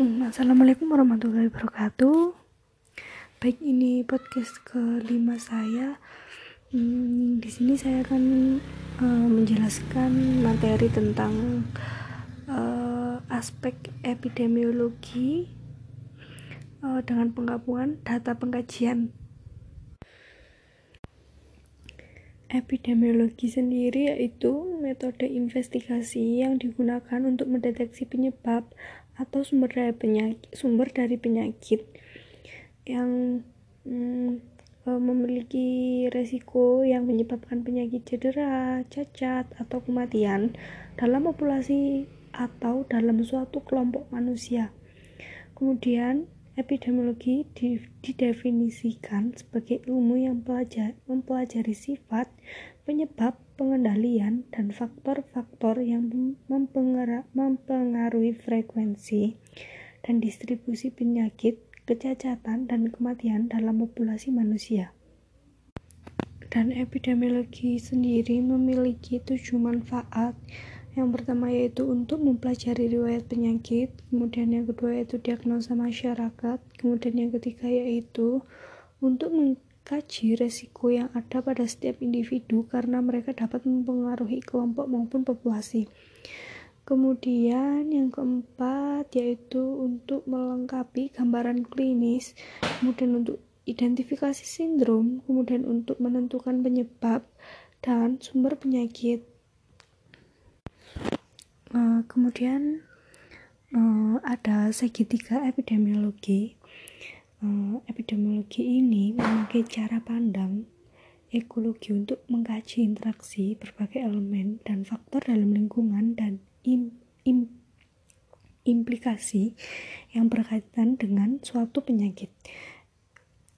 Hmm, Assalamualaikum warahmatullahi wabarakatuh. Baik, ini podcast kelima saya. Hmm, di sini saya akan uh, menjelaskan materi tentang uh, aspek epidemiologi uh, dengan penggabungan data pengkajian. Epidemiologi sendiri yaitu metode investigasi yang digunakan untuk mendeteksi penyebab atau sumber dari penyakit sumber dari penyakit yang hmm, memiliki resiko yang menyebabkan penyakit cedera, cacat, atau kematian dalam populasi atau dalam suatu kelompok manusia. Kemudian, epidemiologi didefinisikan sebagai ilmu yang mempelajari sifat, penyebab, pengendalian, dan faktor-faktor yang mempengaruhi frekuensi dan distribusi penyakit, kecacatan, dan kematian dalam populasi manusia. Dan epidemiologi sendiri memiliki tujuh manfaat. Yang pertama yaitu untuk mempelajari riwayat penyakit, kemudian yang kedua yaitu diagnosa masyarakat, kemudian yang ketiga yaitu untuk kaji resiko yang ada pada setiap individu karena mereka dapat mempengaruhi kelompok maupun populasi. Kemudian yang keempat yaitu untuk melengkapi gambaran klinis, kemudian untuk identifikasi sindrom, kemudian untuk menentukan penyebab dan sumber penyakit. Kemudian uh, ada segitiga epidemiologi uh, epidemiologi ini memakai cara pandang ekologi untuk mengkaji interaksi berbagai elemen dan faktor dalam lingkungan dan im, im, implikasi yang berkaitan dengan suatu penyakit.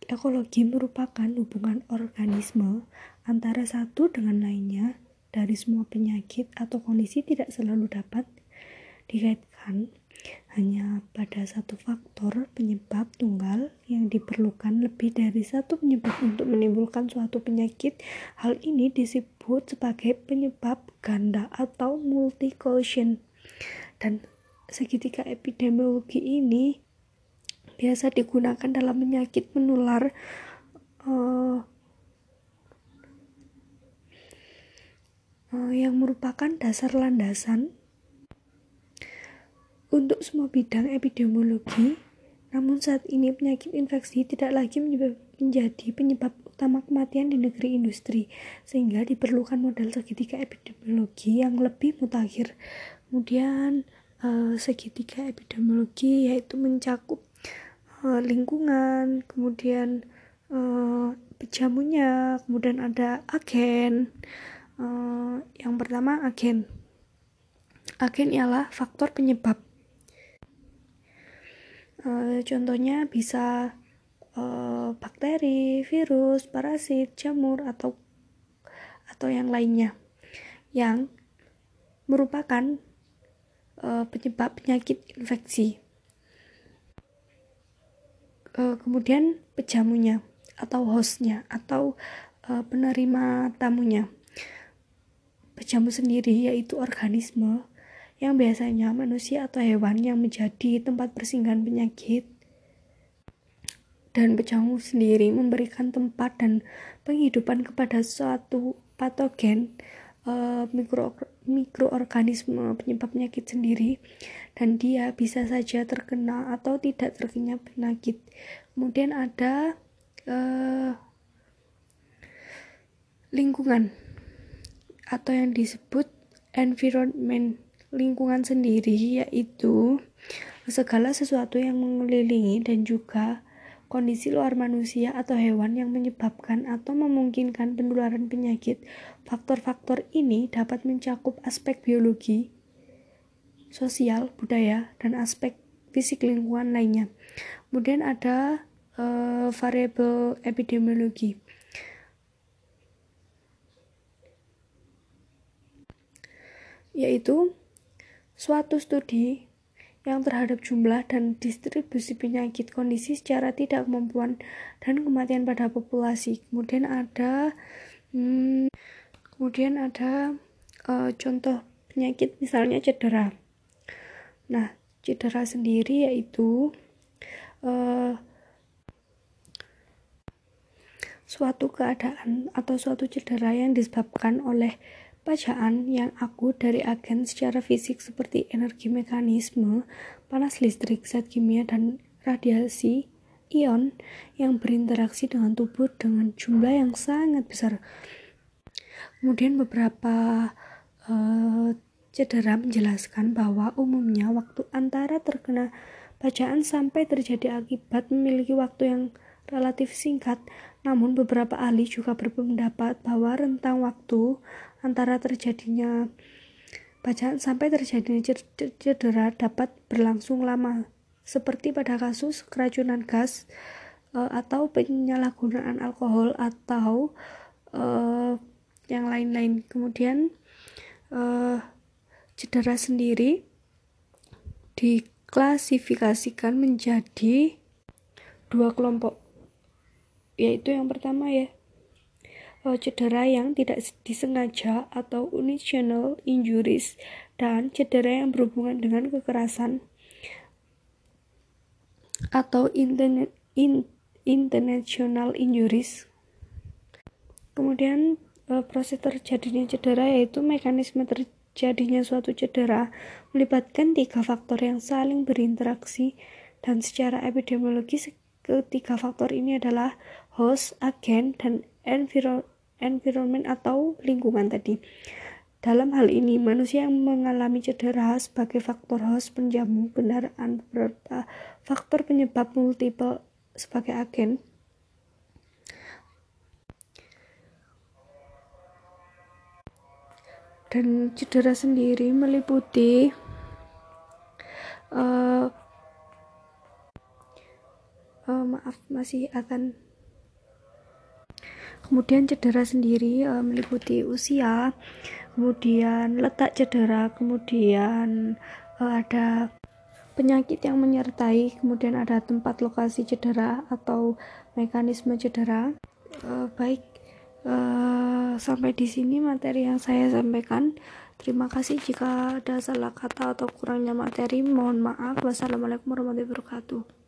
Ekologi merupakan hubungan organisme antara satu dengan lainnya dari semua penyakit atau kondisi tidak selalu dapat dikaitkan hanya pada satu faktor penyebab tunggal yang diperlukan lebih dari satu penyebab untuk menimbulkan suatu penyakit. Hal ini disebut sebagai penyebab ganda atau multi caution. Dan segitiga epidemiologi ini biasa digunakan dalam penyakit menular uh, uh, yang merupakan dasar landasan untuk semua bidang epidemiologi, namun saat ini penyakit infeksi tidak lagi menjadi penyebab utama kematian di negeri industri, sehingga diperlukan model segitiga epidemiologi yang lebih mutakhir. Kemudian uh, segitiga epidemiologi yaitu mencakup uh, lingkungan, kemudian uh, pejamunya, kemudian ada agen. Uh, yang pertama agen. Agen ialah faktor penyebab Uh, contohnya bisa uh, bakteri, virus, parasit, jamur atau atau yang lainnya yang merupakan uh, penyebab penyakit infeksi. Kemudian pejamunya atau hostnya atau penerima tamunya. Pejamu sendiri yaitu organisme yang biasanya manusia atau hewan yang menjadi tempat persinggahan penyakit. Dan pejamu sendiri memberikan tempat dan penghidupan kepada suatu patogen uh, mikro mikroorganisme penyebab penyakit sendiri. Dan dia bisa saja terkena atau tidak terkena penyakit. Kemudian ada uh, lingkungan atau yang disebut environment lingkungan sendiri yaitu segala sesuatu yang mengelilingi dan juga kondisi luar manusia atau hewan yang menyebabkan atau memungkinkan penularan penyakit. Faktor-faktor ini dapat mencakup aspek biologi, sosial, budaya, dan aspek fisik lingkungan lainnya. Kemudian ada uh, variabel epidemiologi. Yaitu Suatu studi yang terhadap jumlah dan distribusi penyakit kondisi secara tidak kemampuan dan kematian pada populasi. Kemudian ada hmm, kemudian ada uh, contoh penyakit misalnya cedera. Nah, cedera sendiri yaitu uh, suatu keadaan atau suatu cedera yang disebabkan oleh bacaan yang akut dari agen secara fisik seperti energi mekanisme, panas listrik, zat kimia, dan radiasi ion yang berinteraksi dengan tubuh dengan jumlah yang sangat besar. Kemudian beberapa uh, cedera menjelaskan bahwa umumnya waktu antara terkena bacaan sampai terjadi akibat memiliki waktu yang relatif singkat. Namun beberapa ahli juga berpendapat bahwa rentang waktu antara terjadinya bacaan sampai terjadinya cedera dapat berlangsung lama seperti pada kasus keracunan gas uh, atau penyalahgunaan alkohol atau uh, yang lain-lain. Kemudian uh, cedera sendiri diklasifikasikan menjadi dua kelompok yaitu yang pertama ya uh, cedera yang tidak disengaja atau unintentional injuries dan cedera yang berhubungan dengan kekerasan atau in, international injuries. Kemudian uh, proses terjadinya cedera yaitu mekanisme terjadinya suatu cedera melibatkan tiga faktor yang saling berinteraksi dan secara epidemiologis ketiga faktor ini adalah host, agen, dan environment atau lingkungan tadi. Dalam hal ini, manusia yang mengalami cedera sebagai faktor host penjamu kendaraan beberapa faktor penyebab multiple sebagai agen. Dan cedera sendiri meliputi uh, uh, maaf masih akan kemudian cedera sendiri e, meliputi usia kemudian letak cedera kemudian e, ada penyakit yang menyertai kemudian ada tempat lokasi cedera atau mekanisme cedera. E, baik e, sampai di sini materi yang saya sampaikan. Terima kasih jika ada salah kata atau kurangnya materi. Mohon maaf. Wassalamualaikum warahmatullahi wabarakatuh